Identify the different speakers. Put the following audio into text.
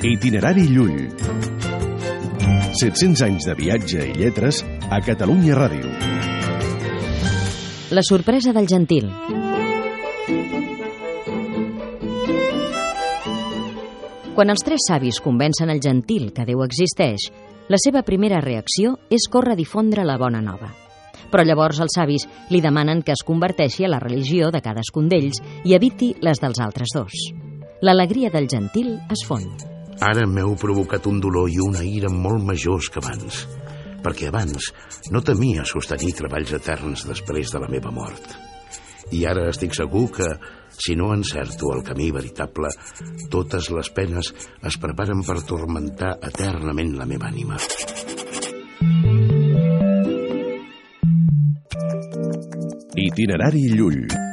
Speaker 1: Itinerari Llull. 700 anys de viatge i lletres a Catalunya Ràdio.
Speaker 2: La sorpresa del gentil. Quan els tres savis convencen el gentil que Déu existeix, la seva primera reacció és córrer a difondre la bona nova. Però llavors els savis li demanen que es converteixi a la religió de cadascun d'ells i eviti les dels altres dos. L'alegria del gentil es fon.
Speaker 3: Ara m'heu provocat un dolor i una ira molt majors que abans, perquè abans no temia sostenir treballs eterns després de la meva mort. I ara estic segur que, si no encerto el camí veritable, totes les penes es preparen per tormentar eternament la meva ànima.
Speaker 1: Itinerari Llull.